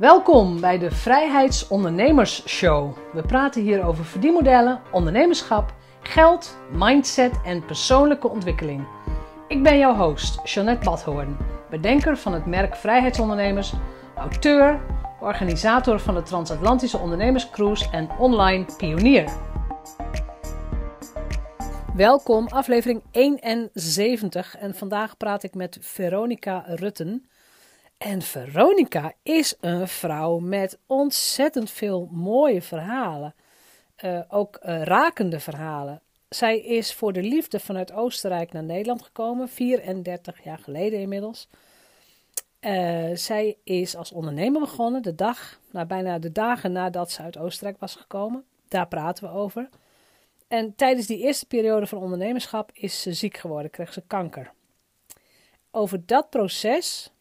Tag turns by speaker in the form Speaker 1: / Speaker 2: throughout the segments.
Speaker 1: Welkom bij de Vrijheidsondernemers Show. We praten hier over verdienmodellen, ondernemerschap, geld, mindset en persoonlijke ontwikkeling. Ik ben jouw host, Jeanette Badhoorn, bedenker van het merk Vrijheidsondernemers, auteur, organisator van de Transatlantische Ondernemerscruise en online pionier. Welkom, aflevering 71 en vandaag praat ik met Veronica Rutten. En Veronica is een vrouw met ontzettend veel mooie verhalen. Uh, ook uh, rakende verhalen. Zij is voor de liefde vanuit Oostenrijk naar Nederland gekomen, 34 jaar geleden inmiddels. Uh, zij is als ondernemer begonnen, de dag, nou, bijna de dagen nadat ze uit Oostenrijk was gekomen. Daar praten we over. En tijdens die eerste periode van ondernemerschap is ze ziek geworden, kreeg ze kanker. Over dat proces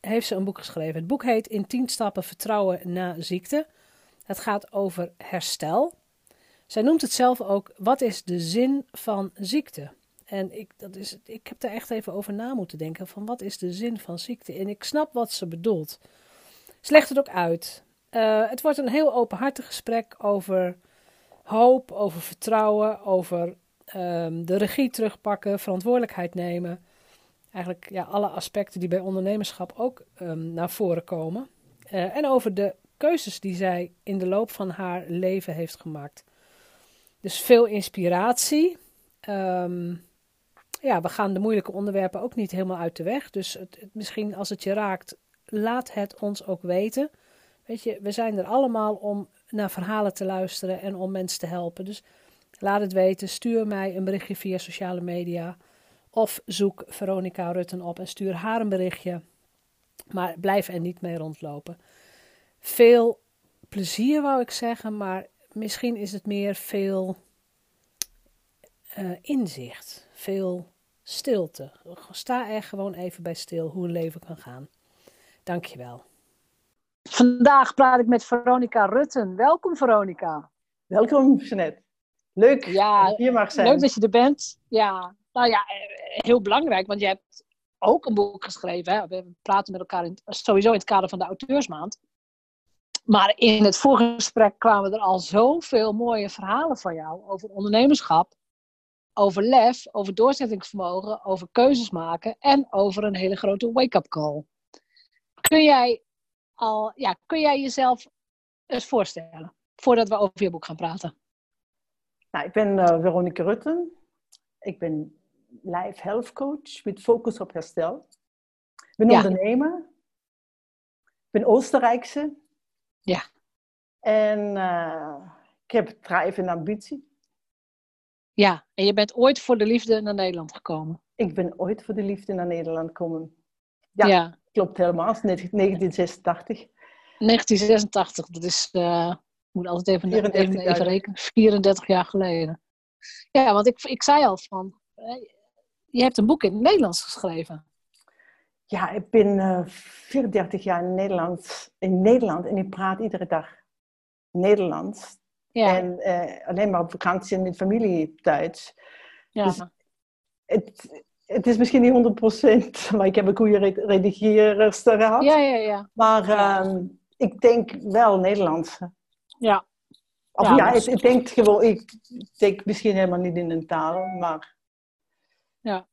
Speaker 1: heeft ze een boek geschreven. Het boek heet In 10 stappen vertrouwen na ziekte. Het gaat over herstel. Zij noemt het zelf ook, wat is de zin van ziekte? En ik, dat is, ik heb daar echt even over na moeten denken, van wat is de zin van ziekte? En ik snap wat ze bedoelt. Legt het ook uit. Uh, het wordt een heel openhartig gesprek over hoop, over vertrouwen, over um, de regie terugpakken, verantwoordelijkheid nemen eigenlijk ja, alle aspecten die bij ondernemerschap ook um, naar voren komen. Uh, en over de keuzes die zij in de loop van haar leven heeft gemaakt. Dus veel inspiratie. Um, ja, we gaan de moeilijke onderwerpen ook niet helemaal uit de weg. Dus het, misschien als het je raakt, laat het ons ook weten. Weet je, we zijn er allemaal om naar verhalen te luisteren en om mensen te helpen. Dus laat het weten. Stuur mij een berichtje via sociale media. Of zoek Veronica Rutten op en stuur haar een berichtje. Maar blijf er niet mee rondlopen. Veel plezier wou ik zeggen, maar misschien is het meer veel uh, inzicht. Veel stilte. Sta er gewoon even bij stil hoe een leven kan gaan. Dankjewel. Vandaag praat ik met Veronica Rutten. Welkom Veronica.
Speaker 2: Welkom Jeanette. Leuk
Speaker 1: ja,
Speaker 2: dat je hier mag zijn.
Speaker 1: Leuk dat je er bent. Ja, nou ja, eh, heel belangrijk, want je hebt ook een boek geschreven. Hè? We praten met elkaar in, sowieso in het kader van de auteursmaand. Maar in het vorige gesprek kwamen er al zoveel mooie verhalen van jou over ondernemerschap, over lef, over doorzettingsvermogen, over keuzes maken en over een hele grote wake-up call. Kun jij, al, ja, kun jij jezelf eens voorstellen voordat we over je boek gaan praten?
Speaker 2: Nou, ik ben uh, Veronica Rutten. Ik ben life health coach met focus op herstel. Ik ben ondernemer. Ik ben Oostenrijkse.
Speaker 1: Ja.
Speaker 2: En uh, ik heb drive en ambitie.
Speaker 1: Ja, en je bent ooit voor de liefde naar Nederland gekomen.
Speaker 2: Ik ben ooit voor de liefde naar Nederland gekomen. Ja, ja. klopt helemaal. 1986.
Speaker 1: 1986, dat is, uh, ik moet altijd even, even, even rekenen, 34 jaar geleden. Ja, want ik, ik zei al van, je hebt een boek in het Nederlands geschreven.
Speaker 2: Ja, ik ben uh, 34 jaar in Nederland, in Nederland en ik praat iedere dag Nederlands. Ja. En uh, alleen maar op vakantie en in familie Duits. Ja. Dus het, het is misschien niet 100%, maar ik heb een goede redigerster gehad.
Speaker 1: Ja, ja, ja.
Speaker 2: Maar uh, ik denk wel Nederlands.
Speaker 1: Ja.
Speaker 2: Of ja, ja ik, ik, denk gewoon, ik denk misschien helemaal niet in een taal, maar
Speaker 1: ja.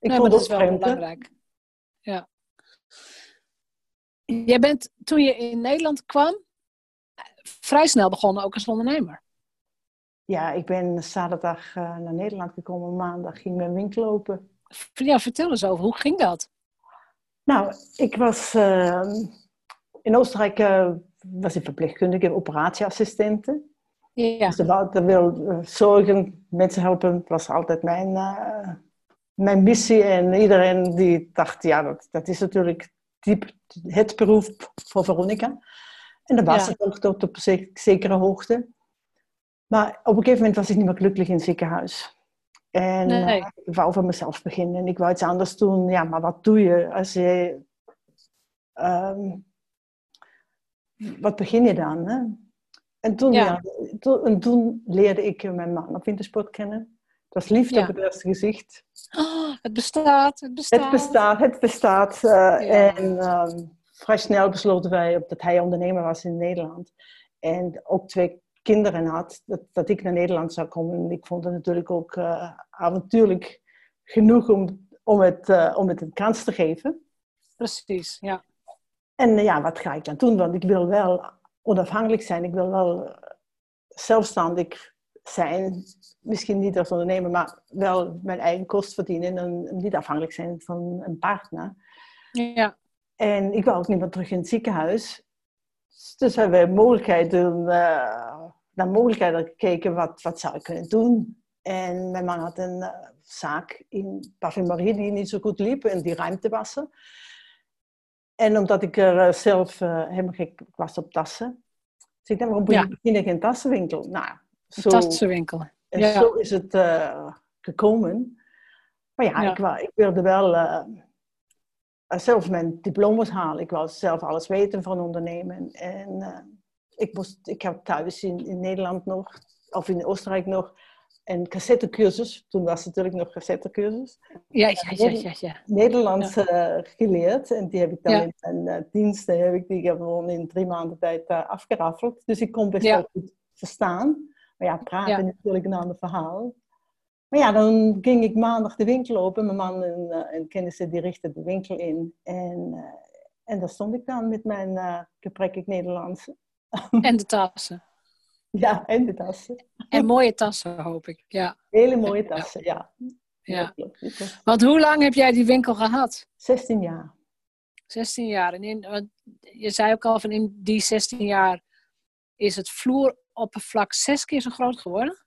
Speaker 1: Ik nee, dat is wel heel belangrijk. Ja. Jij bent toen je in Nederland kwam, vrij snel begonnen ook als ondernemer.
Speaker 2: Ja, ik ben zaterdag uh, naar Nederland gekomen, maandag ging mijn winkel open.
Speaker 1: Ja, vertel eens over, hoe ging dat?
Speaker 2: Nou, ik was uh, in Oostenrijk uh, was ik verpleegkundige operatieassistente. Ja. Dus dat wil eh, zorgen, mensen helpen, was altijd mijn, uh, mijn missie. En iedereen die dacht, ja, dat, dat is natuurlijk diep het beroep voor Veronica. En dat was ja. het ook tot op zekere hoogte. Maar op een gegeven moment was ik niet meer gelukkig in het ziekenhuis. En nee. uh, ik wou voor mezelf beginnen. En ik wou iets anders doen. Ja, maar wat doe je als je... Um, wat begin je dan? Hè? En toen, ja. en toen leerde ik mijn man op wintersport kennen. Het was liefde op het eerste gezicht.
Speaker 1: Oh, het bestaat, het bestaat.
Speaker 2: Het bestaat, het bestaat. Uh, en um, vrij snel besloten wij dat hij ondernemer was in Nederland. En ook twee kinderen had, dat, dat ik naar Nederland zou komen. En ik vond het natuurlijk ook uh, avontuurlijk genoeg om, om, het, uh, om het een kans te geven.
Speaker 1: Precies, ja.
Speaker 2: En ja, wat ga ik dan doen? Want ik wil wel onafhankelijk zijn. Ik wil wel zelfstandig zijn. Misschien niet als ondernemer, maar wel mijn eigen kost verdienen. En niet afhankelijk zijn van een partner.
Speaker 1: Ja.
Speaker 2: En ik wil ook niet meer terug in het ziekenhuis. Dus hebben we mogelijkheden, uh, naar mogelijkheden gekeken. Wat, wat zou ik kunnen doen? En mijn man had een uh, zaak in parfumerie die niet zo goed liep. En die ruimte wassen. En omdat ik er uh, zelf helemaal gek was op tassen. Dus ik dacht, waarom ja. begin ik een tassenwinkel? Nou,
Speaker 1: zo, een tassenwinkel.
Speaker 2: Ja. zo is het gekomen. Maar ja, ja. Ik, ik, wilde wel zelf mijn diploma's halen. Ik wou zelf alles weten van ondernemen. En ik, moest, ik heb thuis in, in Nederland nog, of in Oostenrijk nog, een cassettecursus. Toen was het natuurlijk nog cassettecursus.
Speaker 1: Ja, ja, ja. ja, ja.
Speaker 2: Nederlands uh, geleerd. En die heb ik dan ja. in mijn uh, diensten, heb ik die gewoon in drie maanden tijd afgeraffeld. Dus ik kon best wel goed verstaan. Maar ja, praten is natuurlijk een ander verhaal. Maar ja, dan ging ik maandag de winkel open. Mijn man en, uh, en kennissen die richtten de winkel in. En, uh, en daar stond ik dan met mijn uh, gebrekkig Nederlands.
Speaker 1: En de tassen.
Speaker 2: Ja, en de tassen.
Speaker 1: En mooie tassen, hoop ik. Ja.
Speaker 2: Hele mooie tassen, ja.
Speaker 1: ja. ja. Want hoe lang heb jij die winkel gehad?
Speaker 2: 16 jaar.
Speaker 1: 16 jaar. En in, je zei ook al van in die 16 jaar is het vloeroppervlak zes keer zo groot geworden?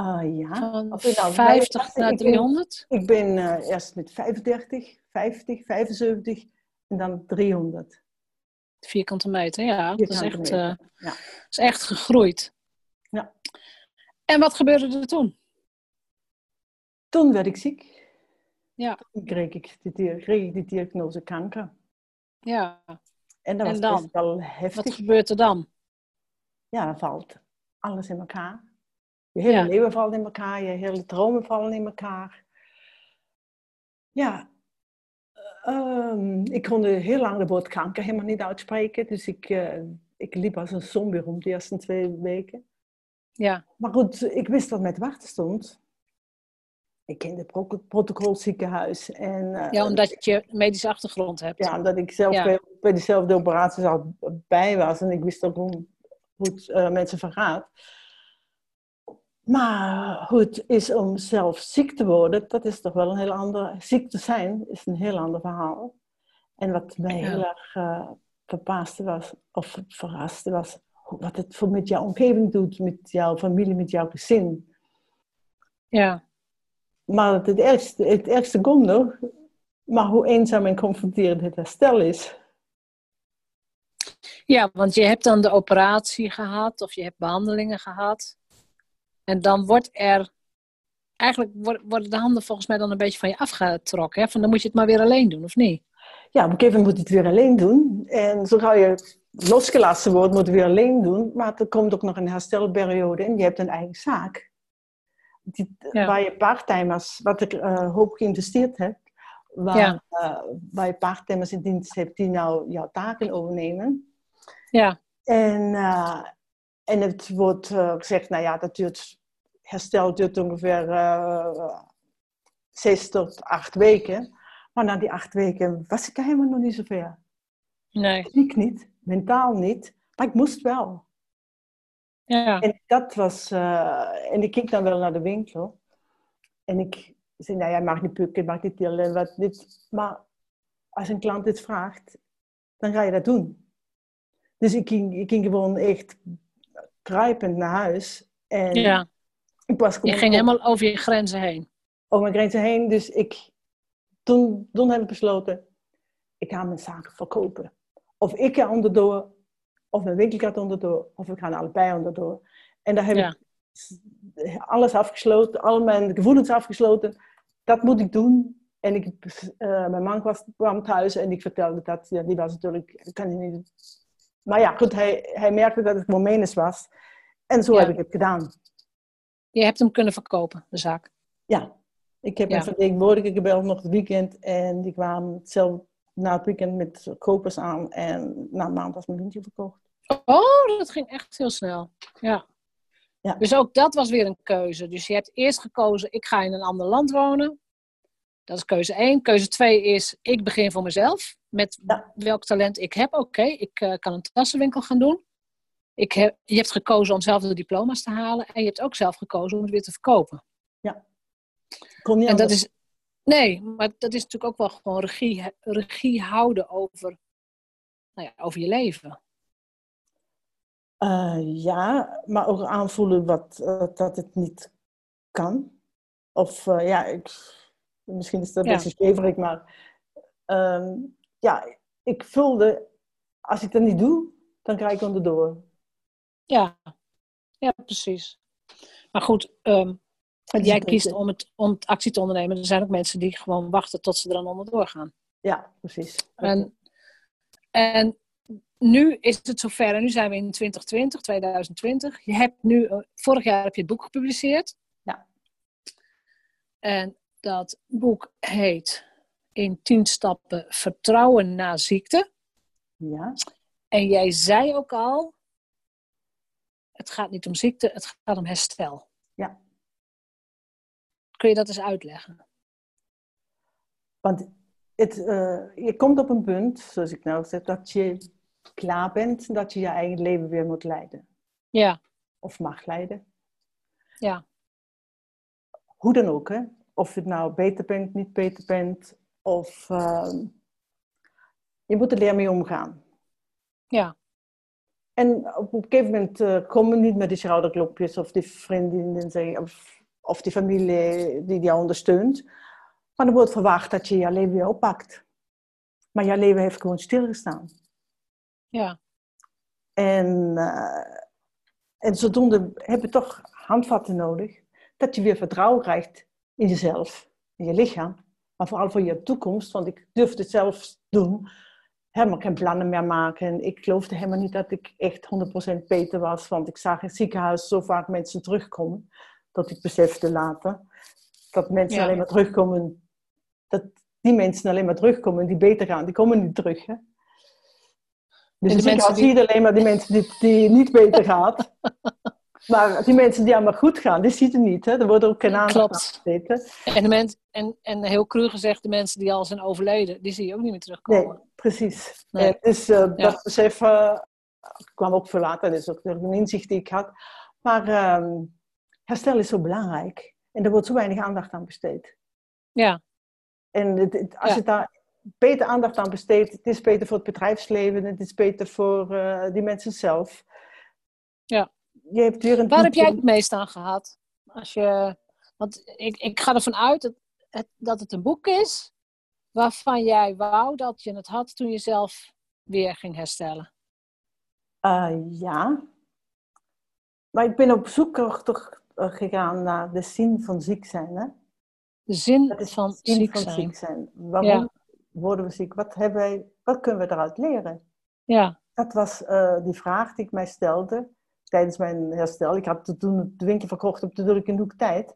Speaker 2: Uh, ja.
Speaker 1: Van nou, 50 naar 300?
Speaker 2: Ik ben, ik ben uh, eerst met 35, 50, 75 en dan 300.
Speaker 1: Vierkante meter, ja. Vierkante dat, is echt, uh, ja. is echt gegroeid.
Speaker 2: Ja.
Speaker 1: En wat gebeurde er toen?
Speaker 2: Toen werd ik ziek.
Speaker 1: Ja.
Speaker 2: Toen kreeg ik die, kreeg ik die diagnose kanker.
Speaker 1: Ja.
Speaker 2: En dat was
Speaker 1: en dan?
Speaker 2: best wel heftig.
Speaker 1: Wat gebeurt er dan?
Speaker 2: Ja, dan valt alles in elkaar. Je hele ja. leven valt in elkaar, je hele dromen vallen in elkaar. Ja, um, ik kon heel lang de woord kanker helemaal niet uitspreken. Dus ik, uh, ik liep als een zombie rond de eerste twee weken.
Speaker 1: Ja.
Speaker 2: Maar goed, ik wist wat met wachten stond. Ik kende het protocolziekenhuis. En, uh,
Speaker 1: ja, omdat je medische achtergrond hebt.
Speaker 2: Ja, omdat ik zelf ja. bij, bij dezelfde operaties al bij was. En ik wist ook hoe, hoe het uh, mensen vergaat. Maar hoe het is om zelf ziek te worden, dat is toch wel een heel ander... Ziek te zijn is een heel ander verhaal. En wat mij ja. heel erg uh, verbaasde was, of verraste was, wat het voor met jouw omgeving doet, met jouw familie, met jouw gezin.
Speaker 1: Ja.
Speaker 2: Maar het ergste, het ergste komt nog, maar hoe eenzaam en confronterend het herstel is.
Speaker 1: Ja, want je hebt dan de operatie gehad, of je hebt behandelingen gehad. En dan wordt er, eigenlijk worden de handen volgens mij dan een beetje van je afgetrokken. Hè? Van dan moet je het maar weer alleen doen, of niet?
Speaker 2: Ja, op een gegeven moment moet je het weer alleen doen. En zo ga je losgelaten wordt, moet je het weer alleen doen. Maar er komt ook nog een herstelperiode en je hebt een eigen zaak. Die, ja. Waar je parttimers, wat ik uh, hoop geïnvesteerd heb, waar, ja. uh, waar je parttimers in dienst hebt die nou jouw taken overnemen.
Speaker 1: Ja.
Speaker 2: En, uh, en het wordt uh, gezegd, nou ja, dat duurt, herstel duurt ongeveer uh, zes tot acht weken. Maar na die acht weken was ik helemaal nog niet zover.
Speaker 1: Nee.
Speaker 2: Ik niet, mentaal niet, maar ik moest wel.
Speaker 1: Ja.
Speaker 2: En dat was, uh, en ik keek dan wel naar de winkel. En ik zei, nou ja, mag niet pukken, mag niet tillen, wat niet. Maar als een klant dit vraagt, dan ga je dat doen. Dus ik ging, ik ging gewoon echt kruipend naar huis. En
Speaker 1: ja.
Speaker 2: ik was
Speaker 1: je ging op, helemaal over je grenzen heen.
Speaker 2: Over mijn grenzen heen. Dus ik, toen, toen heb ik besloten, ik ga mijn zaken verkopen. Of ik ga onderdoor, of mijn winkel gaat onderdoor, of we gaan allebei onderdoor. En daar heb ja. ik alles afgesloten, al mijn gevoelens afgesloten. Dat moet ik doen. En ik, uh, mijn man was, kwam thuis en ik vertelde dat. Ja, die was natuurlijk, kan je niet maar ja, goed, hij, hij merkte dat het Momenes was. En zo ja. heb ik het gedaan.
Speaker 1: Je hebt hem kunnen verkopen, de zaak?
Speaker 2: Ja. Ik heb ja. een vertegenwoordiger gebeld nog het weekend. En die kwamen hetzelfde na het weekend met kopers aan en na een maand was mijn windje verkocht.
Speaker 1: Oh, dat ging echt heel snel. Ja.
Speaker 2: Ja.
Speaker 1: Dus ook dat was weer een keuze. Dus je hebt eerst gekozen, ik ga in een ander land wonen. Dat is keuze één. Keuze twee is, ik begin voor mezelf. Met
Speaker 2: Ja.
Speaker 1: welk talent ik heb. Oké, ik eh, kan een tassenwinkel gaan doen. Ik heb, je hebt gekozen om zelf de diploma's te halen. En je hebt ook zelf gekozen om het weer te verkopen.
Speaker 2: Kon niet
Speaker 1: En dat is, nee, maar dat is natuurlijk ook wel gewoon regie, regie houden over, nou ja, over je leven.
Speaker 2: Eh, ja, maar ook aanvoelen wat, eh, dat het niet kan. Of ja, ik, misschien is dat
Speaker 1: Ja.
Speaker 2: best scheverig, maar ehm, ja, ik voelde, als ik dat niet doe, dan krijg ik onderdoor.
Speaker 1: Ja, ja precies. Maar goed, ehm, jij kiest
Speaker 2: beetje-
Speaker 1: om het, om het actie te ondernemen. Er zijn ook mensen die gewoon wachten tot ze er dan onderdoor gaan.
Speaker 2: Ja, precies.
Speaker 1: En, en nu is het zover. En nu zijn we in 2020, 2020. Je hebt nu, eh, vorig jaar heb je het boek gepubliceerd.
Speaker 2: Ja.
Speaker 1: En dat boek heet In 10 stappen Vertrouwen na ziekte.
Speaker 2: Ja,
Speaker 1: En jij zei ook al, het gaat niet om ziekte, het gaat om herstel.
Speaker 2: Ja.
Speaker 1: Kun je dat eens uitleggen?
Speaker 2: want het, eh, je komt op een punt, zoals ik nou zeg, dat je klaar bent dat je je eigen leven weer moet leiden.
Speaker 1: Ja,
Speaker 2: Of mag leiden.
Speaker 1: ja,
Speaker 2: Hoe dan ook, hè. Of je het nou beter bent, niet beter bent. Of ehm, je moet er leren mee omgaan.
Speaker 1: ja,
Speaker 2: En op een gegeven moment eh, komen niet meer die schouderklopjes of die vriendinnen of, of die familie die jou ondersteunt. Maar er wordt verwacht dat je je leven weer oppakt. Maar je leven heeft gewoon stilgestaan.
Speaker 1: ja,
Speaker 2: En, eh, en zodoende heb je toch handvatten nodig. Dat je weer vertrouwen krijgt in jezelf, in je lichaam. Maar vooral voor je toekomst. Want ik durfde het zelf doen. Helemaal geen plannen meer maken. Ik geloofde helemaal niet dat ik echt 100% beter was. Want ik zag in het ziekenhuis zo vaak mensen terugkomen. Dat ik besefte later. Dat mensen
Speaker 1: Ja.
Speaker 2: alleen maar terugkomen. Dat die mensen alleen maar terugkomen die beter gaan. Die komen niet terug. Hè? Dus
Speaker 1: En
Speaker 2: in
Speaker 1: de
Speaker 2: het
Speaker 1: mensen
Speaker 2: ziekenhuis zie je alleen maar die mensen die, die niet beter gaat. maar die mensen die allemaal goed gaan, die ziet je niet. Hè? Er wordt ook geen aandacht aan.
Speaker 1: En, de mens, en, en heel cru gezegd, de mensen die al zijn overleden, die zie je ook niet meer terugkomen.
Speaker 2: Nee, precies.
Speaker 1: Nee.
Speaker 2: En dus eh,
Speaker 1: Ja.
Speaker 2: dat besef eh, kwam ook veel later. Dat is ook een inzicht die ik had. Maar ehm, herstel is zo belangrijk. En er wordt zo weinig aandacht aan besteed.
Speaker 1: Ja,
Speaker 2: En het, het- als
Speaker 1: Ja.
Speaker 2: je daar beter aandacht aan besteedt, het is beter voor het bedrijfsleven, het is beter voor eh, die mensen zelf.
Speaker 1: Ja.
Speaker 2: Je hebt
Speaker 1: waar heb jij het meest aan gehad? Als je, want ik, ik ga ervan uit dat het, dat het een boek is waarvan jij wou dat je het had toen je zelf weer ging herstellen.
Speaker 2: Eh, ja. Maar ik ben op zoek toch eh, gegaan naar de zin van ziek zijn. Hè?
Speaker 1: De zin
Speaker 2: Dat is
Speaker 1: van
Speaker 2: zin
Speaker 1: ziek
Speaker 2: van
Speaker 1: zijn.
Speaker 2: ziek zijn. Waarom
Speaker 1: Ja.
Speaker 2: worden we ziek? Wat, hebben wij, wat kunnen we eruit leren?
Speaker 1: Ja,
Speaker 2: Dat was eh, die vraag die ik mij stelde tijdens mijn herstel. Ik had toen de winkel verkocht op de drukke hoek tijd.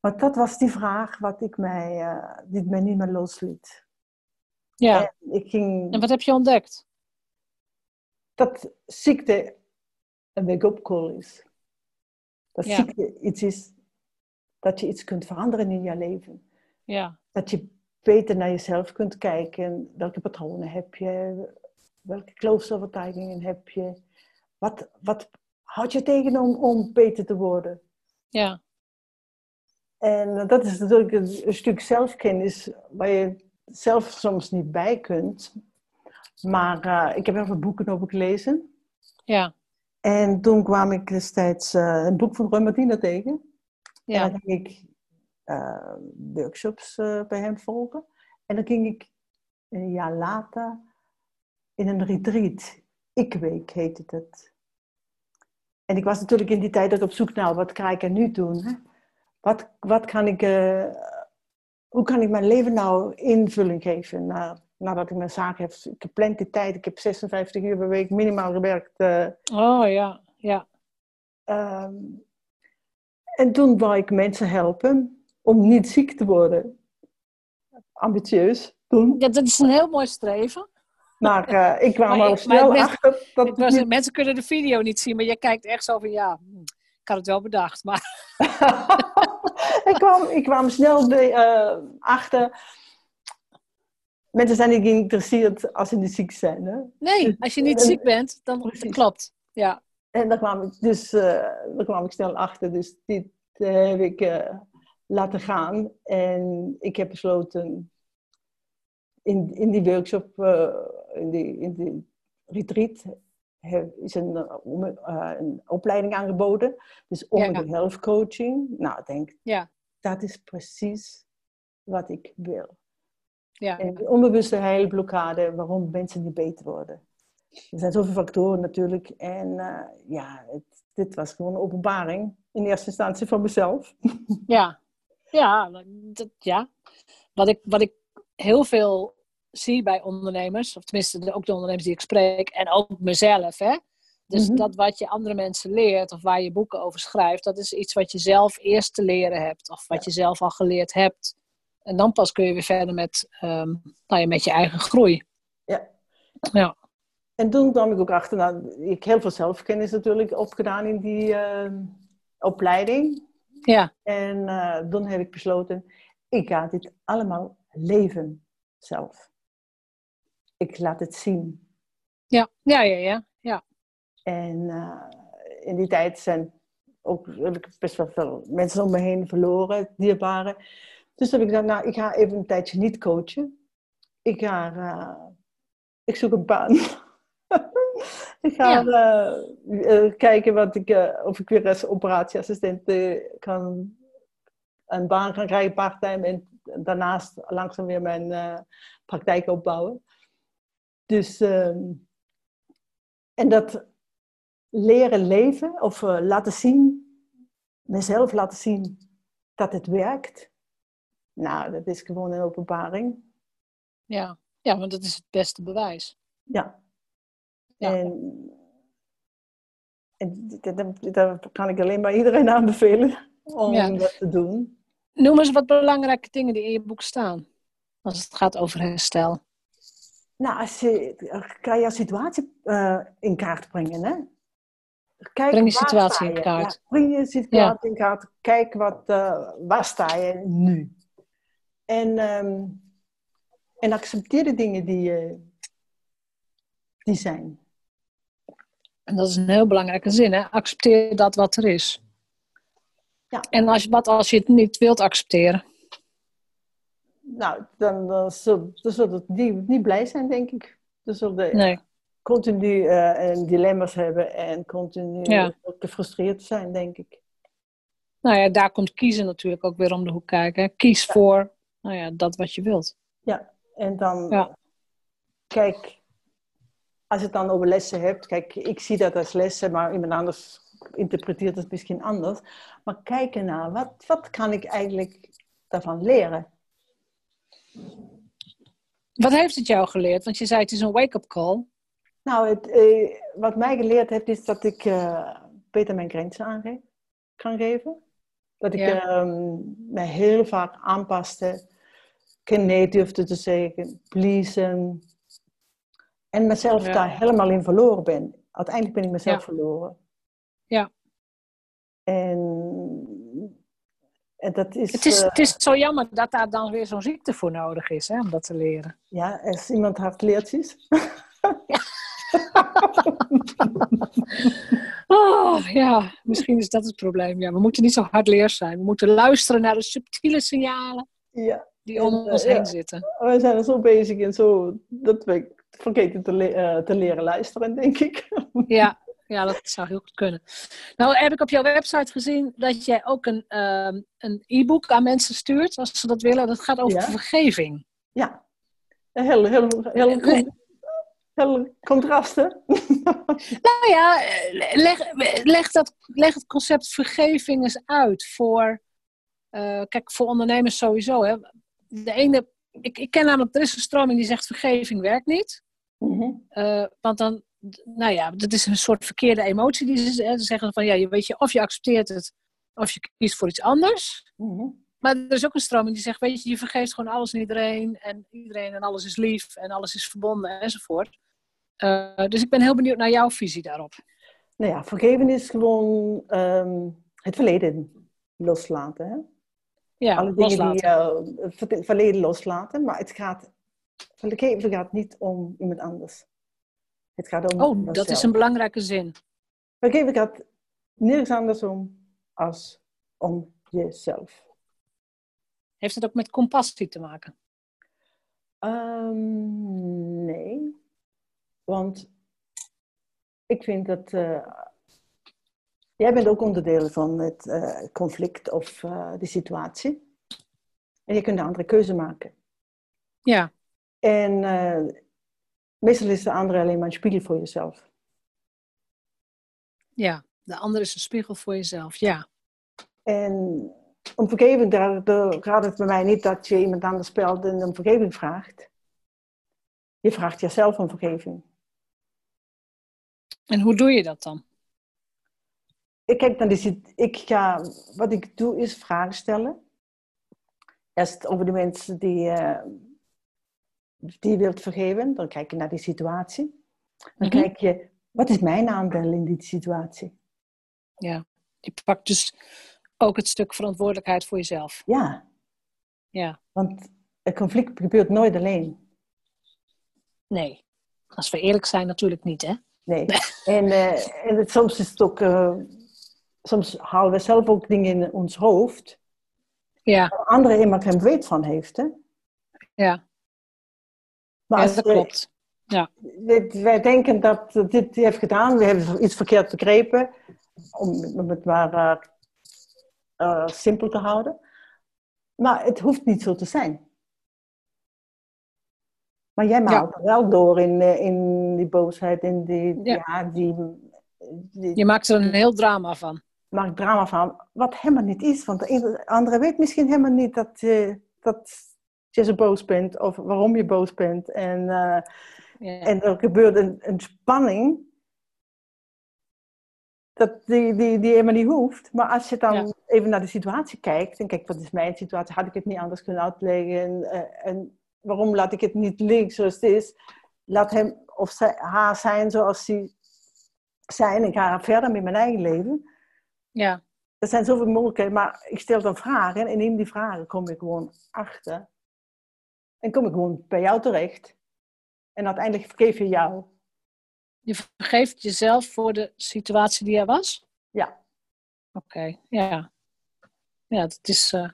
Speaker 2: Maar dat was die vraag wat ik mij, eh, die mij niet meer losliet.
Speaker 1: ja.
Speaker 2: En ik ging
Speaker 1: En wat heb je ontdekt?
Speaker 2: dat ziekte een wake-up call is. Dat
Speaker 1: Ja.
Speaker 2: ziekte iets is dat je iets kunt veranderen in je leven.
Speaker 1: Ja,
Speaker 2: Dat je beter naar jezelf kunt kijken. Welke patronen heb je? Welke geloofsovertuigingen heb je? Wat, wat houd je tegen om, om beter te worden?
Speaker 1: ja,
Speaker 2: En dat is natuurlijk een, een stuk zelfkennis waar je zelf soms niet bij kunt. Maar eh, ik heb heel veel boeken over gelezen.
Speaker 1: ja,
Speaker 2: En toen kwam ik destijds eh, een boek van Roy Martina tegen. En
Speaker 1: ja,
Speaker 2: dan ging ik eh, workshops bij hem volgen. En dan ging ik een jaar later in een retreat. Ik-week heette het. En ik was natuurlijk in die tijd ook op zoek naar wat kan ik er nu doen. Hè? Wat, wat kan ik, eh, hoe kan ik mijn leven nou invulling geven na, nadat ik mijn zaak heb gepland die tijd. Ik heb 56 uur per week minimaal gewerkt. eh,
Speaker 1: Oh ja, ja,
Speaker 2: Ehm, en toen wou ik mensen helpen om niet ziek te worden. Ambitieus. toen.
Speaker 1: Ja, dat is een heel mooi streven.
Speaker 2: Maar uh, ik kwam al snel achter
Speaker 1: dat... Was, niet... Mensen kunnen de video niet zien, maar je kijkt echt zo van ja, hm, ik had het wel bedacht. Maar...
Speaker 2: ik, kwam, ik kwam snel de, uh, achter. Mensen zijn niet geïnteresseerd als ze niet ziek zijn. Hè?
Speaker 1: Nee, dus als je niet ziek bent, dan klopt. Ja.
Speaker 2: En daar kwam ik, dus, uh, daar kwam ik snel achter. Dus dit heb ik laten gaan. En ik heb besloten in, in die workshop, uh, in, die, in die retreat, is een, uh, een opleiding aangeboden. Dus om ja. health coaching. Nou, ik denk, ja. dat is precies wat ik wil. Ja. En de onbewuste heilblokkade, waarom mensen niet beter worden. Er zijn zoveel factoren natuurlijk. En uh, ja, het, dit was gewoon een openbaring. In eerste instantie van mezelf.
Speaker 1: Ja, ja, dat, ja. Wat, ik, wat ik heel veel zie bij ondernemers, of tenminste ook de ondernemers die ik spreek, en ook mezelf. Hè? Dus mhm. dat wat je andere mensen leert of waar je boeken over schrijft, dat is iets wat je zelf eerst te leren hebt of wat je zelf al geleerd hebt. En dan pas kun je weer verder met, um, nou ja, met je eigen groei.
Speaker 2: Ja. ja. En toen kwam ik ook achter, nou, ik heb heel veel zelfkennis natuurlijk opgedaan in die uh, opleiding.
Speaker 1: Ja.
Speaker 2: En uh, toen heb ik besloten, ik ga dit allemaal leven zelf ik laat het zien.
Speaker 1: Ja, ja, ja, ja. ja.
Speaker 2: En uh, in die tijd zijn ook best wel veel mensen om me heen verloren, dierbaren. Dus heb ik gezegd, nou, ik ga even een tijdje niet coachen. Ik ga, uh, ik zoek een baan. ik ga ja. uh, kijken wat ik, of ik weer als operatieassistent kan een baan gaan krijgen parttime en daarnaast langzaam weer mijn praktijk opbouwen. Dus, ehm, en dat leren leven of uh, laten zien, mezelf laten zien dat het werkt. Nou, dat is gewoon een openbaring.
Speaker 1: Ja, ja want dat is het beste bewijs.
Speaker 2: Ja. ja. En, en dat, kan ik alleen maar iedereen aanbevelen om dat te doen.
Speaker 1: Noem eens wat belangrijke dingen die in je boek staan. Als het gaat over herstel.
Speaker 2: Nou, als je, kan je situatie uh, in kaart brengen, hè?
Speaker 1: Kijk, breng je situatie in kaart.
Speaker 2: Ja, breng je situatie in kaart. Kijk, wat, uh, waar sta je nu? En, um, en accepteer de dingen die, uh, die zijn.
Speaker 1: En dat is een heel belangrijke zin, hè? Accepteer dat wat er is. Ja. En als, wat als je het niet wilt accepteren?
Speaker 2: Nou, dan, dan, zullen, dan niet, niet blij zijn, denk ik. Dan zullen nee. continu uh, dilemma's hebben en continu ja. gefrustreerd zijn, denk ik.
Speaker 1: Nou ja, daar komt kiezen natuurlijk ook weer om de hoek kijken. Kies voor nou ja, dat wat je wilt.
Speaker 2: Ja, en dan ja. kijk, als je het dan over lessen hebt, kijk, ik zie dat als lessen, maar iemand anders interpreteert het misschien anders. Maar kijken naar, wat, wat kan ik eigenlijk daarvan leren?
Speaker 1: Wat heeft het jou geleerd? Want je zei het is een wake-up call.
Speaker 2: Nou, het, eh, wat mij geleerd heeft is dat ik uh, beter mijn grenzen aan kan geven. Dat ik ja. Ehm, me heel vaak aanpaste, geen nee durfde te zeggen, pleasen. En mezelf daar helemaal in verloren ben. Uiteindelijk ben ik mezelf verloren.
Speaker 1: Ja.
Speaker 2: En dat is,
Speaker 1: het, is, uh, het is zo jammer dat daar dan weer zo'n ziekte voor nodig is, hè, om dat te leren.
Speaker 2: Ja, als iemand hard leert is.
Speaker 1: oh, ja, misschien is dat het probleem. Ja, we moeten niet zo hard leer zijn. We moeten luisteren naar de subtiele signalen
Speaker 2: ja.
Speaker 1: die om ons uh, heen ja. zitten.
Speaker 2: We zijn er zo bezig en zo dat we vergeten te, le uh, te leren luisteren, denk ik.
Speaker 1: ja, ja, dat zou heel goed kunnen. Nou heb ik op jouw website gezien dat jij ook een, een e-book aan mensen stuurt, als ze dat willen. Dat gaat over vergeving.
Speaker 2: Ja, heel, heel, heel, heel, heel contrasten.
Speaker 1: nou ja, leg, leg, dat, leg het concept vergeving eens uit voor, uh, kijk, voor ondernemers sowieso. Hè. De ene, ik, ik ken namelijk, er is een stroming die zegt vergeving werkt niet. Mm -hmm. uh, want dan nou ja, dat is een soort verkeerde emotie die ze, zeggen van ja, je weet je, of je accepteert het, of je kiest voor iets anders. Mhm. Maar er is ook een stroming die zegt, weet je, je vergeeft gewoon alles en iedereen. En iedereen en alles is lief en alles is verbonden enzovoort. Uh, dus ik ben heel benieuwd naar jouw visie daarop.
Speaker 2: Nou ja, vergeven is gewoon ehm, het verleden loslaten. Hè?
Speaker 1: Ja,
Speaker 2: Alle dingen loslaten. die uh, het verleden loslaten. Maar het gaat, vergeven gaat niet om iemand anders. Het gaat om
Speaker 1: Oh, dat is een belangrijke zin.
Speaker 2: Vergeven gaat nergens anders om als om jezelf.
Speaker 1: Heeft het ook met compassie te maken?
Speaker 2: Um, nee. Want ik vind dat. Uh, jij bent ook onderdeel van het uh, conflict of uh, de situatie. En je kunt een andere keuze maken.
Speaker 1: Ja.
Speaker 2: En meestal is de andere alleen maar een spiegel voor jezelf.
Speaker 1: Ja, de andere is een spiegel voor jezelf, ja.
Speaker 2: En om vergeving, daar, daar gaat het bij mij niet dat je iemand anders speelt en om vergeving vraagt. Je vraagt jezelf om vergeving.
Speaker 1: En hoe doe je dat dan?
Speaker 2: Ik kijk naar die, ik ga, wat ik doe is vragen stellen. Eerst over de mensen die, uh, die wilt vergeven. Dan kijk je naar die situatie. Dan mhm. kijk je, wat is mijn aandeel in die situatie?
Speaker 1: Ja, je pakt dus ook het stuk verantwoordelijkheid voor jezelf.
Speaker 2: Ja.
Speaker 1: Ja.
Speaker 2: Want een conflict gebeurt nooit alleen.
Speaker 1: Nee. Als we eerlijk zijn, natuurlijk niet, hè?
Speaker 2: Nee. en, uh, en het, soms is het ook... Uh, soms halen we zelf ook dingen in ons hoofd...
Speaker 1: Ja.
Speaker 2: Waar anderen helemaal geen weet van heeft, hè?
Speaker 1: Ja. Maar ja, dat klopt. Ja.
Speaker 2: Wij denken dat dit heeft gedaan, we hebben iets verkeerd begrepen, om het maar uh, uh, simpel te houden. Maar het hoeft niet zo te zijn. Maar jij maalt er wel door in, eh, in die boosheid, in die, ja. die,
Speaker 1: Je maakt er een heel drama van.
Speaker 2: Maakt drama van, wat helemaal niet is. Want de andere weet misschien helemaal niet dat, je, dat je zo boos bent of waarom je boos bent. En, uh, ja. en er gebeurt een, een spanning dat die, die, die helemaal niet hoeft. Maar als je dan even naar de situatie kijkt, en kijk, wat is mijn situatie? Had ik het niet anders kunnen uitleggen? En, uh, en waarom laat ik het niet liggen zoals het is? Laat hem of zij, haar zijn zoals ze zijn. Ik ga verder met mijn eigen leven.
Speaker 1: Ja.
Speaker 2: Er zijn zoveel mogelijkheden, maar ik stel dan vragen en in die vragen kom ik gewoon achter. En kom ik gewoon bij jou terecht. En uiteindelijk vergeef je jou.
Speaker 1: Je vergeeft jezelf voor de situatie die er was?
Speaker 2: Ja.
Speaker 1: Oké, ja. Ja, dat is. Uh,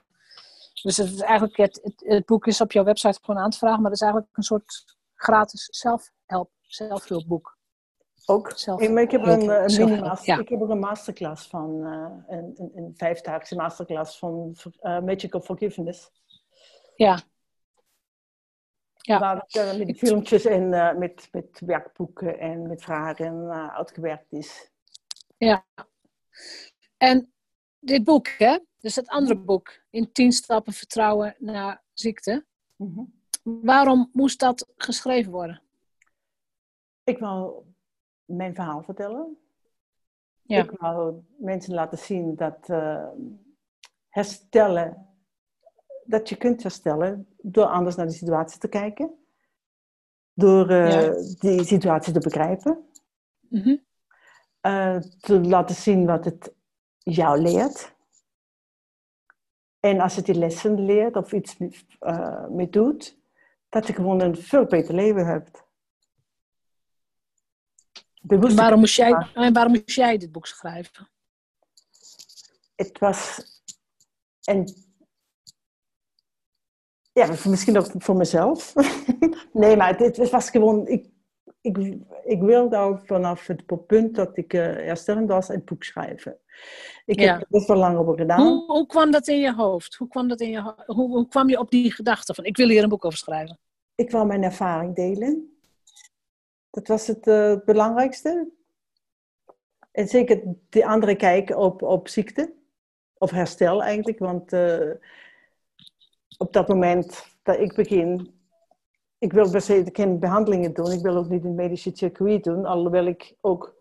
Speaker 1: dus het is eigenlijk het, het, boek is op jouw website gewoon aan te vragen, maar het is eigenlijk een soort gratis zelfhelp, zelfhulpboek.
Speaker 2: Ook. Zelf ik, ik, heb een, een mini ja. ik heb een masterclass van, uh, een, een, een vijfdaagse masterclass van uh, Magic of Forgiveness.
Speaker 1: Ja.
Speaker 2: Ja. Waar het met filmpjes en uh, met, met werkboeken en met vragen uitgewerkt is.
Speaker 1: Ja. En dit boek, hè? Dus het andere boek, In 10 stappen vertrouwen naar ziekte. Mm -hmm. Waarom moest dat geschreven worden?
Speaker 2: Ik wou mijn verhaal vertellen. Ja. Ik wou mensen laten zien dat uh, herstellen dat je kunt herstellen door anders naar de situatie te kijken. Door uh, die situatie te begrijpen. Mm -hmm. uh, te laten zien wat het jou leert. En als het die lessen leert of iets uh, mee doet, dat je gewoon een veel beter leven hebt.
Speaker 1: Waarom moest, jij, waarom moest jij dit boek schrijven?
Speaker 2: Het was een ja, misschien ook voor mezelf. nee, maar het, was gewoon... Ik, ik, ik wilde al vanaf het punt dat ik uh, herstellend was een boek schrijven. Ik heb er best wel lang over gedaan.
Speaker 1: Hoe, hoe, kwam dat in je hoofd? Hoe kwam, dat in je, hoe, hoe kwam je op die gedachte van ik wil hier een boek over schrijven?
Speaker 2: Ik wil mijn ervaring delen. Dat was het uh, belangrijkste. En zeker de andere kijken op, op ziekte. Of herstel eigenlijk. Want... Uh, op dat moment dat ik begin, ik wil per se geen behandelingen doen. Ik wil ook niet een medische circuit doen, alhoewel ik ook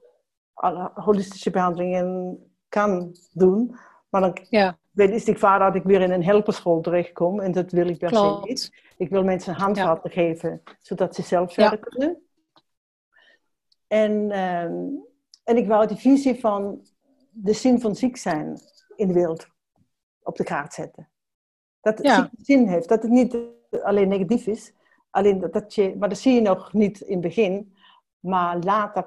Speaker 2: holistische behandelingen kan doen. Maar dan,
Speaker 1: ja.
Speaker 2: bij de vader dat ik weer in een helperschool terechtkom. En dat wil ik per se niet. Ik wil mensen handvatten geven, zodat ze zelf verder kunnen. En, ehm, en ik wou die visie van de zin van ziek zijn in de wereld op de kaart zetten. Dat het zin heeft, dat het niet alleen negatief is. Alleen dat, je, maar dat zie je nog niet in het begin. Maar later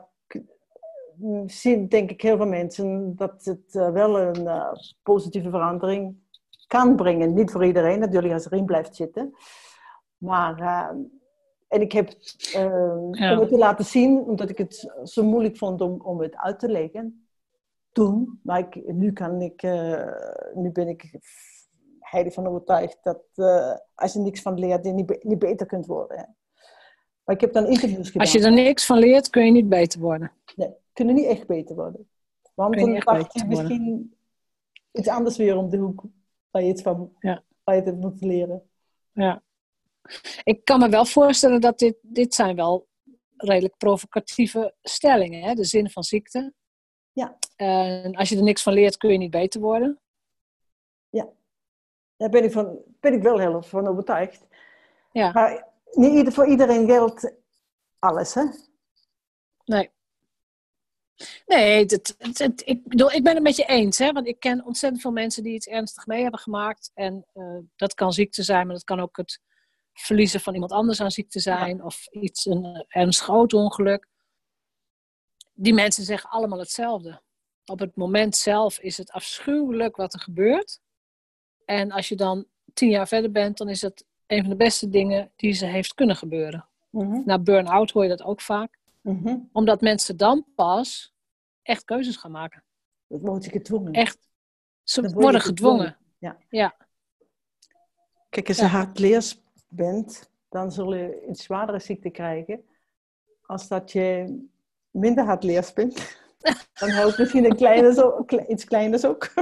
Speaker 2: zien, denk ik, heel veel mensen dat het eh, wel een eh, positieve verandering kan brengen. Niet voor iedereen, natuurlijk, als erin blijft zitten. Maar, uh, en ik heb, om het te laten zien, omdat ik het zo moeilijk vond om, om het uit te leggen, toen. Maar ik, nu, kan ik, nu ben ik heilig van overtuigd dat als je niks van leert, je niet, niet beter kunt worden. Maar ik heb dan interviews gedaan.
Speaker 1: Als je er niks van leert, kun je niet beter worden.
Speaker 2: Nee, kunnen niet echt beter worden. Want dan je misschien iets anders weer om de hoek waar je het van ja. waar je het moet leren.
Speaker 1: Ja. Ik kan me wel voorstellen dat dit, dit zijn wel redelijk provocatieve stellingen. Hè? De zin van ziekte.
Speaker 2: Ja.
Speaker 1: En als je er niks van leert, kun je niet beter worden.
Speaker 2: Daar ben ik, van, ben ik wel heel van overtuigd.
Speaker 1: Ja.
Speaker 2: Maar niet voor iedereen geldt alles, hè?
Speaker 1: Nee. Nee, ik bedoel, ik ben het met je eens. Hè? Want ik ken ontzettend veel mensen die iets ernstig mee hebben gemaakt. En uh, dat kan ziekte zijn, maar dat kan ook het verliezen van iemand anders aan ziekte zijn. Of iets, een ernstig auto-ongeluk. Die mensen zeggen allemaal hetzelfde. Op het moment zelf is het afschuwelijk wat er gebeurt. En als je dan tien jaar verder bent, dan is het een van de beste dingen die ze heeft kunnen gebeuren. Mm Na burn-out hoor je dat ook vaak. Mhm. Omdat mensen dan pas echt keuzes gaan maken.
Speaker 2: Dat worden ze gedwongen.
Speaker 1: Echt. Ze worden gedwongen.
Speaker 2: Ja.
Speaker 1: ja.
Speaker 2: Kijk, als je ja. hardleers bent, dan zul je een zwaardere ziekte krijgen. Als dat je minder hardleers bent. Dan helpt misschien een kleine zo, iets kleiners ook.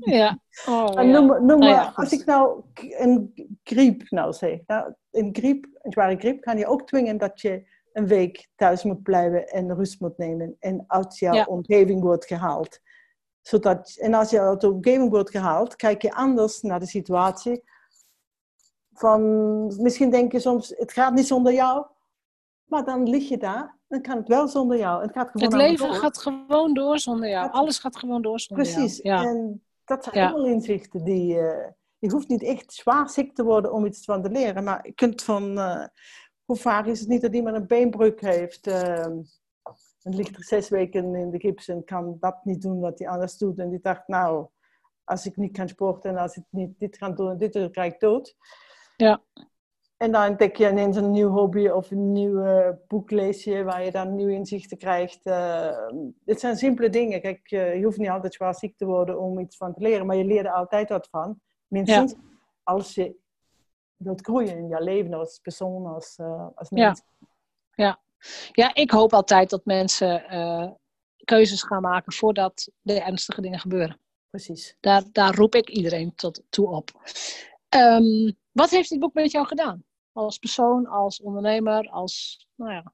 Speaker 1: Ja.
Speaker 2: Oh, noem, noem nou maar, als ik nou een griep nou zeg. Nou, een griep, een zware griep, kan je ook dwingen dat je een week thuis moet blijven en rust moet nemen. En uit jouw omgeving wordt gehaald. Zodat, en als je uit de omgeving wordt gehaald, kijk je anders naar de situatie. Van, misschien denk je soms, het gaat niet zonder jou. Maar dan lig je daar, dan kan het wel zonder jou. Het, gaat gewoon
Speaker 1: het leven gaat gewoon door zonder jou. Alles gaat gewoon door zonder
Speaker 2: Precies.
Speaker 1: jou.
Speaker 2: Precies. En dat zijn allemaal inzichten die... Uh, je hoeft niet echt zwaar ziek te worden om iets van te leren. Maar je kunt van... Uh, hoe vaak is het niet dat iemand een beenbreuk heeft... Uh, en ligt er zes weken in de gips en kan dat niet doen wat hij anders doet. En die dacht, nou, als ik niet kan sporten en als ik niet dit kan doen en dit, dan krijg ik dood.
Speaker 1: Ja.
Speaker 2: En dan ontdek je ineens een nieuw hobby of een nieuw uh, boek lees je waar je dan nieuwe inzichten krijgt. Uh, dit zijn simpele dingen. Kijk, uh, je hoeft niet altijd zwaar ziek te worden om iets van te leren, maar je leert er altijd wat van. Minstens als je wilt groeien in je leven als persoon, als, als mens.
Speaker 1: Ja. ja. Ja. ik hoop altijd dat mensen keuzes gaan maken voordat de ernstige dingen gebeuren.
Speaker 2: Precies.
Speaker 1: Daar, daar roep ik iedereen tot, toe op. Um, wat heeft dit boek met jou gedaan? Als persoon, als ondernemer, als, nou ja.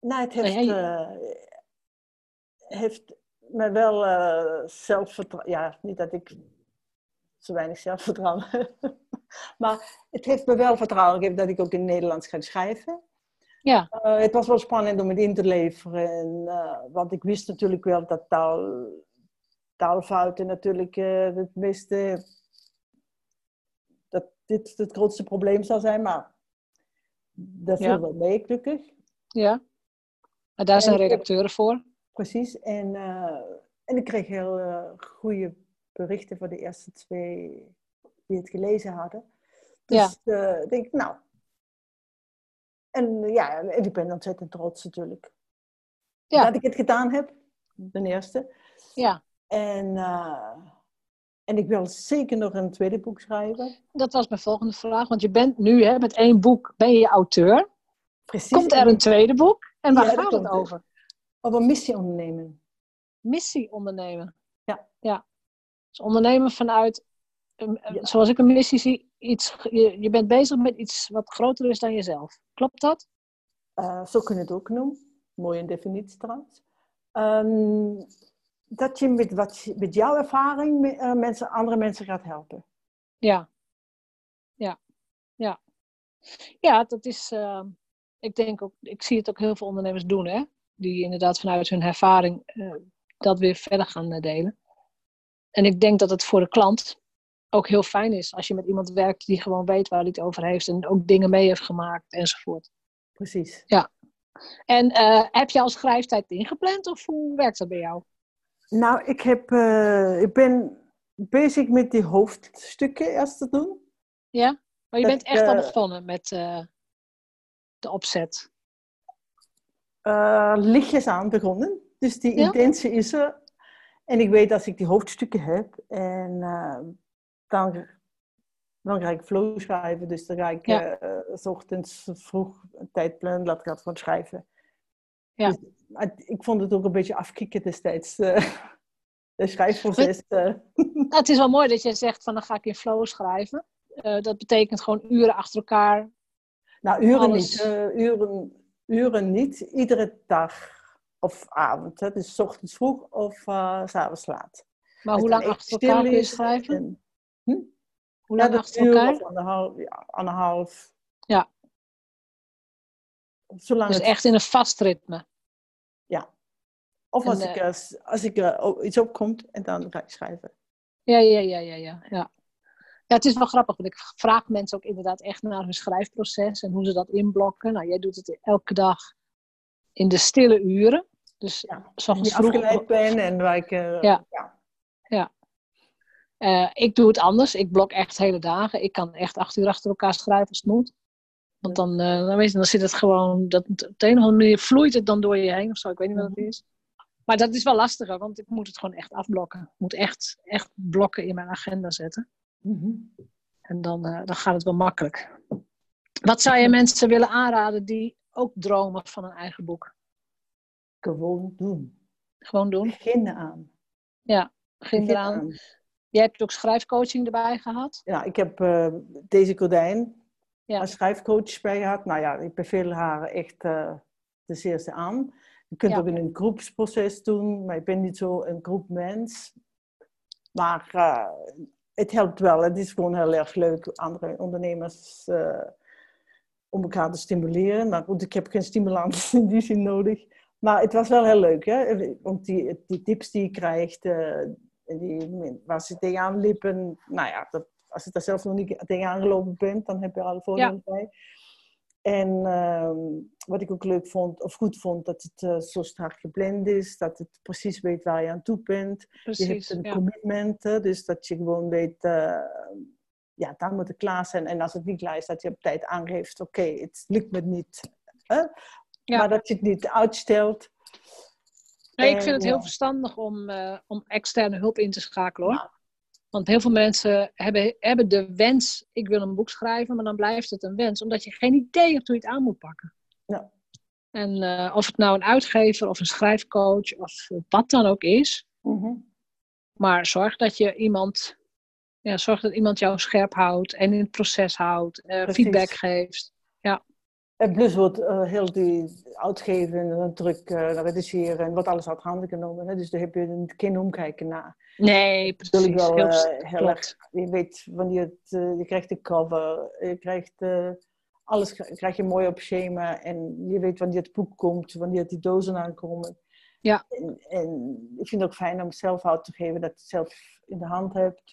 Speaker 2: Nou, het heeft, uh, heeft me wel uh, zelfvertrouwen, ja, niet dat ik zo weinig zelfvertrouwen heb, maar het heeft me wel vertrouwen gegeven dat ik ook in het Nederlands ga schrijven.
Speaker 1: Ja.
Speaker 2: Uh, het was wel spannend om het in te leveren, en, want ik wist natuurlijk wel dat taal, taalfouten natuurlijk het meeste dit het grootste probleem zou zijn, maar dat viel wel mee, gelukkig.
Speaker 1: Ja, en daar zijn redacteuren voor.
Speaker 2: Precies, en, uh, en ik kreeg heel uh, goede berichten voor de eerste twee die het gelezen hadden. Dus ja. Uh, denk ik, nou. En ja, en ik ben ontzettend trots natuurlijk. Ja. Dat ik het gedaan heb, ten eerste.
Speaker 1: Ja.
Speaker 2: En en ik wil zeker nog een tweede boek schrijven.
Speaker 1: Dat was mijn volgende vraag. Want je bent nu hè, met één boek, ben je auteur.
Speaker 2: Precies.
Speaker 1: Komt er een tweede boek? En waar gaat het over?
Speaker 2: Over missie ondernemen.
Speaker 1: Missie ondernemen?
Speaker 2: Ja.
Speaker 1: ja. Dus ondernemen vanuit, zoals ik een missie zie, iets, je, je, bent bezig met iets wat groter is dan jezelf. Klopt dat?
Speaker 2: Uh, zo kun je het ook noemen. Mooie definitie trouwens. Um, dat je met, wat, met jouw ervaring uh, mensen, andere mensen gaat helpen.
Speaker 1: Ja. Ja. Ja. Ja, dat is... Uh, ik denk ook... Ik zie het ook heel veel ondernemers doen, hè. Die inderdaad vanuit hun ervaring uh, dat weer verder gaan delen. En ik denk dat het voor de klant ook heel fijn is als je met iemand werkt die gewoon weet waar hij het over heeft en ook dingen mee heeft gemaakt enzovoort.
Speaker 2: Precies.
Speaker 1: Ja. En heb je al schrijftijd ingepland of hoe werkt dat bij jou?
Speaker 2: Nou, ik, heb, uh, ik ben bezig met die hoofdstukken eerst te doen.
Speaker 1: Ja, maar je bent echt al eh, begonnen met de opzet.
Speaker 2: lichtjes aan begonnen. Dus die intentie is er. En ik weet dat ik die hoofdstukken heb. En dan, dan ga ik flow schrijven. Dus dan ga ik ja. uh, s ochtends vroeg een tijd plannen, laat ik dat gewoon schrijven. Ja. Dus, ik vond het ook een beetje afkicken destijds. Uh, de schrijfproces. Uh.
Speaker 1: het is wel mooi dat je zegt van dan ga ik in flow schrijven. dat betekent gewoon uren achter elkaar.
Speaker 2: Nou, uren alles... niet. uren, uren niet. Iedere dag of avond. Hè? Dus ochtends vroeg of s avonds laat.
Speaker 1: Maar hoe lang achter elkaar kun je schrijven?
Speaker 2: Hm? Hoe lang ja, achter elkaar? Of anderhalf, ja, anderhalf.
Speaker 1: Ja. Zolang dus echt in een vast ritme.
Speaker 2: Of als, ik, als, als ik uh, iets opkomt en dan ga ik schrijven.
Speaker 1: Ja, ja, ja, ja, ja, ja. Ja, het is wel grappig, want ik vraag mensen ook inderdaad echt naar hun schrijfproces en hoe ze dat inblokken. Nou, jij doet het elke dag in de stille uren. Dus
Speaker 2: ja, zoals je afgeleid ben en waar ik... Uh,
Speaker 1: ja. ja. ja. Uh, ik doe het anders. Ik blok echt hele dagen. Ik kan echt acht uur achter elkaar schrijven als het moet. Want dan, uh, dan, weet je, dan zit het gewoon, dat, op de een of andere manier vloeit het dan door je heen of zo. Ik weet niet wat het mhm. is. Maar dat is wel lastiger, want ik moet het gewoon echt afblokken. Ik moet echt, echt blokken in mijn agenda zetten. Mm En dan, uh, dan gaat het wel makkelijk. Wat zou je mensen willen aanraden die ook dromen van een eigen boek?
Speaker 2: Gewoon doen.
Speaker 1: Gewoon doen?
Speaker 2: Beginnen aan.
Speaker 1: Ja, begin eraan. Jij hebt ook schrijfcoaching erbij gehad?
Speaker 2: Ja, ik heb uh, deze Gordijn ja. als schrijfcoach bij gehad. Nou ja, ik beveel haar echt uh, de zeerste aan. Je kunt ook in een groepsproces doen, maar ik ben niet zo een groepmens. Maar uh, het helpt wel. Het is gewoon heel erg leuk, andere ondernemers om elkaar te stimuleren. Maar goed, ik heb geen stimulans in die zin nodig. Maar het was wel heel leuk, hè? want die, die tips die je krijgt, die, waar ze tegenaan liepen, nou ja, dat, als je daar zelf nog niet tegenaan gelopen bent, dan heb je alle voordelen bij. En uh, wat ik ook leuk vond, of goed vond, dat het uh, zo strak gepland is, dat het precies weet waar je aan toe bent. Precies, je hebt een ja. commitment, dus dat je gewoon weet, uh, ja, dan moet het klaar zijn. En als het niet klaar is, dat je op tijd aangeeft, oké, okay, het lukt me niet. Hè? Ja. Maar dat je het niet uitstelt.
Speaker 1: Nee, ik vind het heel verstandig om, uh, om externe hulp in te schakelen hoor. Want heel veel mensen hebben, hebben de wens, ik wil een boek schrijven, maar dan blijft het een wens, omdat je geen idee hebt hoe je het aan moet pakken. Ja. En uh, of het nou een uitgever of een schrijfcoach of wat dan ook is. Mm Maar zorg dat je iemand, ja, zorg dat iemand jou scherp houdt en in het proces houdt, uh, feedback geeft. Ja.
Speaker 2: En plus wordt uh, heel die uitgeven en druk reduceren en wordt alles uit handen genomen. Hè? Dus daar heb je geen omkijken naar.
Speaker 1: Nee, precies.
Speaker 2: Ik wel, heel, heel erg, je weet wanneer het, je krijgt de cover, je krijgt alles krijg je mooi op schema en je weet wanneer het boek komt, wanneer die dozen aankomen.
Speaker 1: Ja.
Speaker 2: En, en ik vind het ook fijn om zelf uit te geven, dat je het zelf in de hand hebt.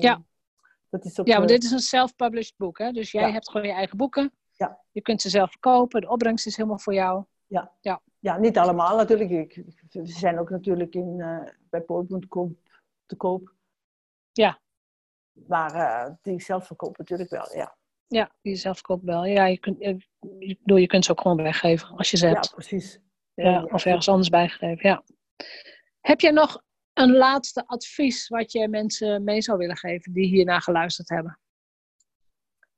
Speaker 1: ja. Dat is ook, ja, maar dit is een self-published boek, hè? dus jij ja. hebt gewoon je eigen boeken.
Speaker 2: Ja.
Speaker 1: Je kunt ze zelf verkopen, de opbrengst is helemaal voor jou.
Speaker 2: Ja, ja. ja niet allemaal natuurlijk. Ze zijn ook natuurlijk in, uh, bij Pool.com te koop.
Speaker 1: Ja.
Speaker 2: Maar uh, die zelf verkopen natuurlijk wel, ja.
Speaker 1: Ja, die zelf verkopen wel. Ja, je kunt, je, je kunt ze ook gewoon weggeven als je ze hebt.
Speaker 2: Ja, precies.
Speaker 1: Ja, ja, of ergens anders bijgegeven, ja. Heb jij nog een laatste advies wat je mensen mee zou willen geven die hierna geluisterd hebben?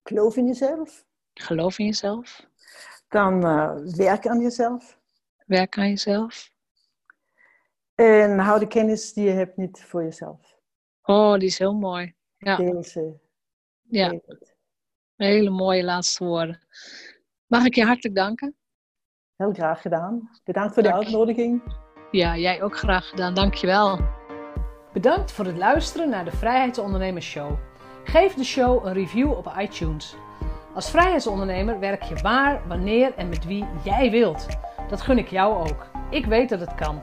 Speaker 2: Geloof in jezelf.
Speaker 1: Geloof in jezelf.
Speaker 2: Dan uh, werk aan jezelf.
Speaker 1: Werk aan jezelf.
Speaker 2: En hou de kennis die je hebt niet voor jezelf.
Speaker 1: Oh, die is heel mooi. Ja.
Speaker 2: Deze.
Speaker 1: Ja. Hele mooie laatste woorden. Mag ik je hartelijk danken?
Speaker 2: Heel graag gedaan. Bedankt voor Dank. de uitnodiging.
Speaker 1: Ja, jij ook graag gedaan. Dankjewel. Bedankt voor het luisteren naar de Vrijheidsondernemers Show. Geef de show een review op iTunes. Als vrijheidsondernemer werk je waar, wanneer en met wie jij wilt. Dat gun ik jou ook. Ik weet dat het kan.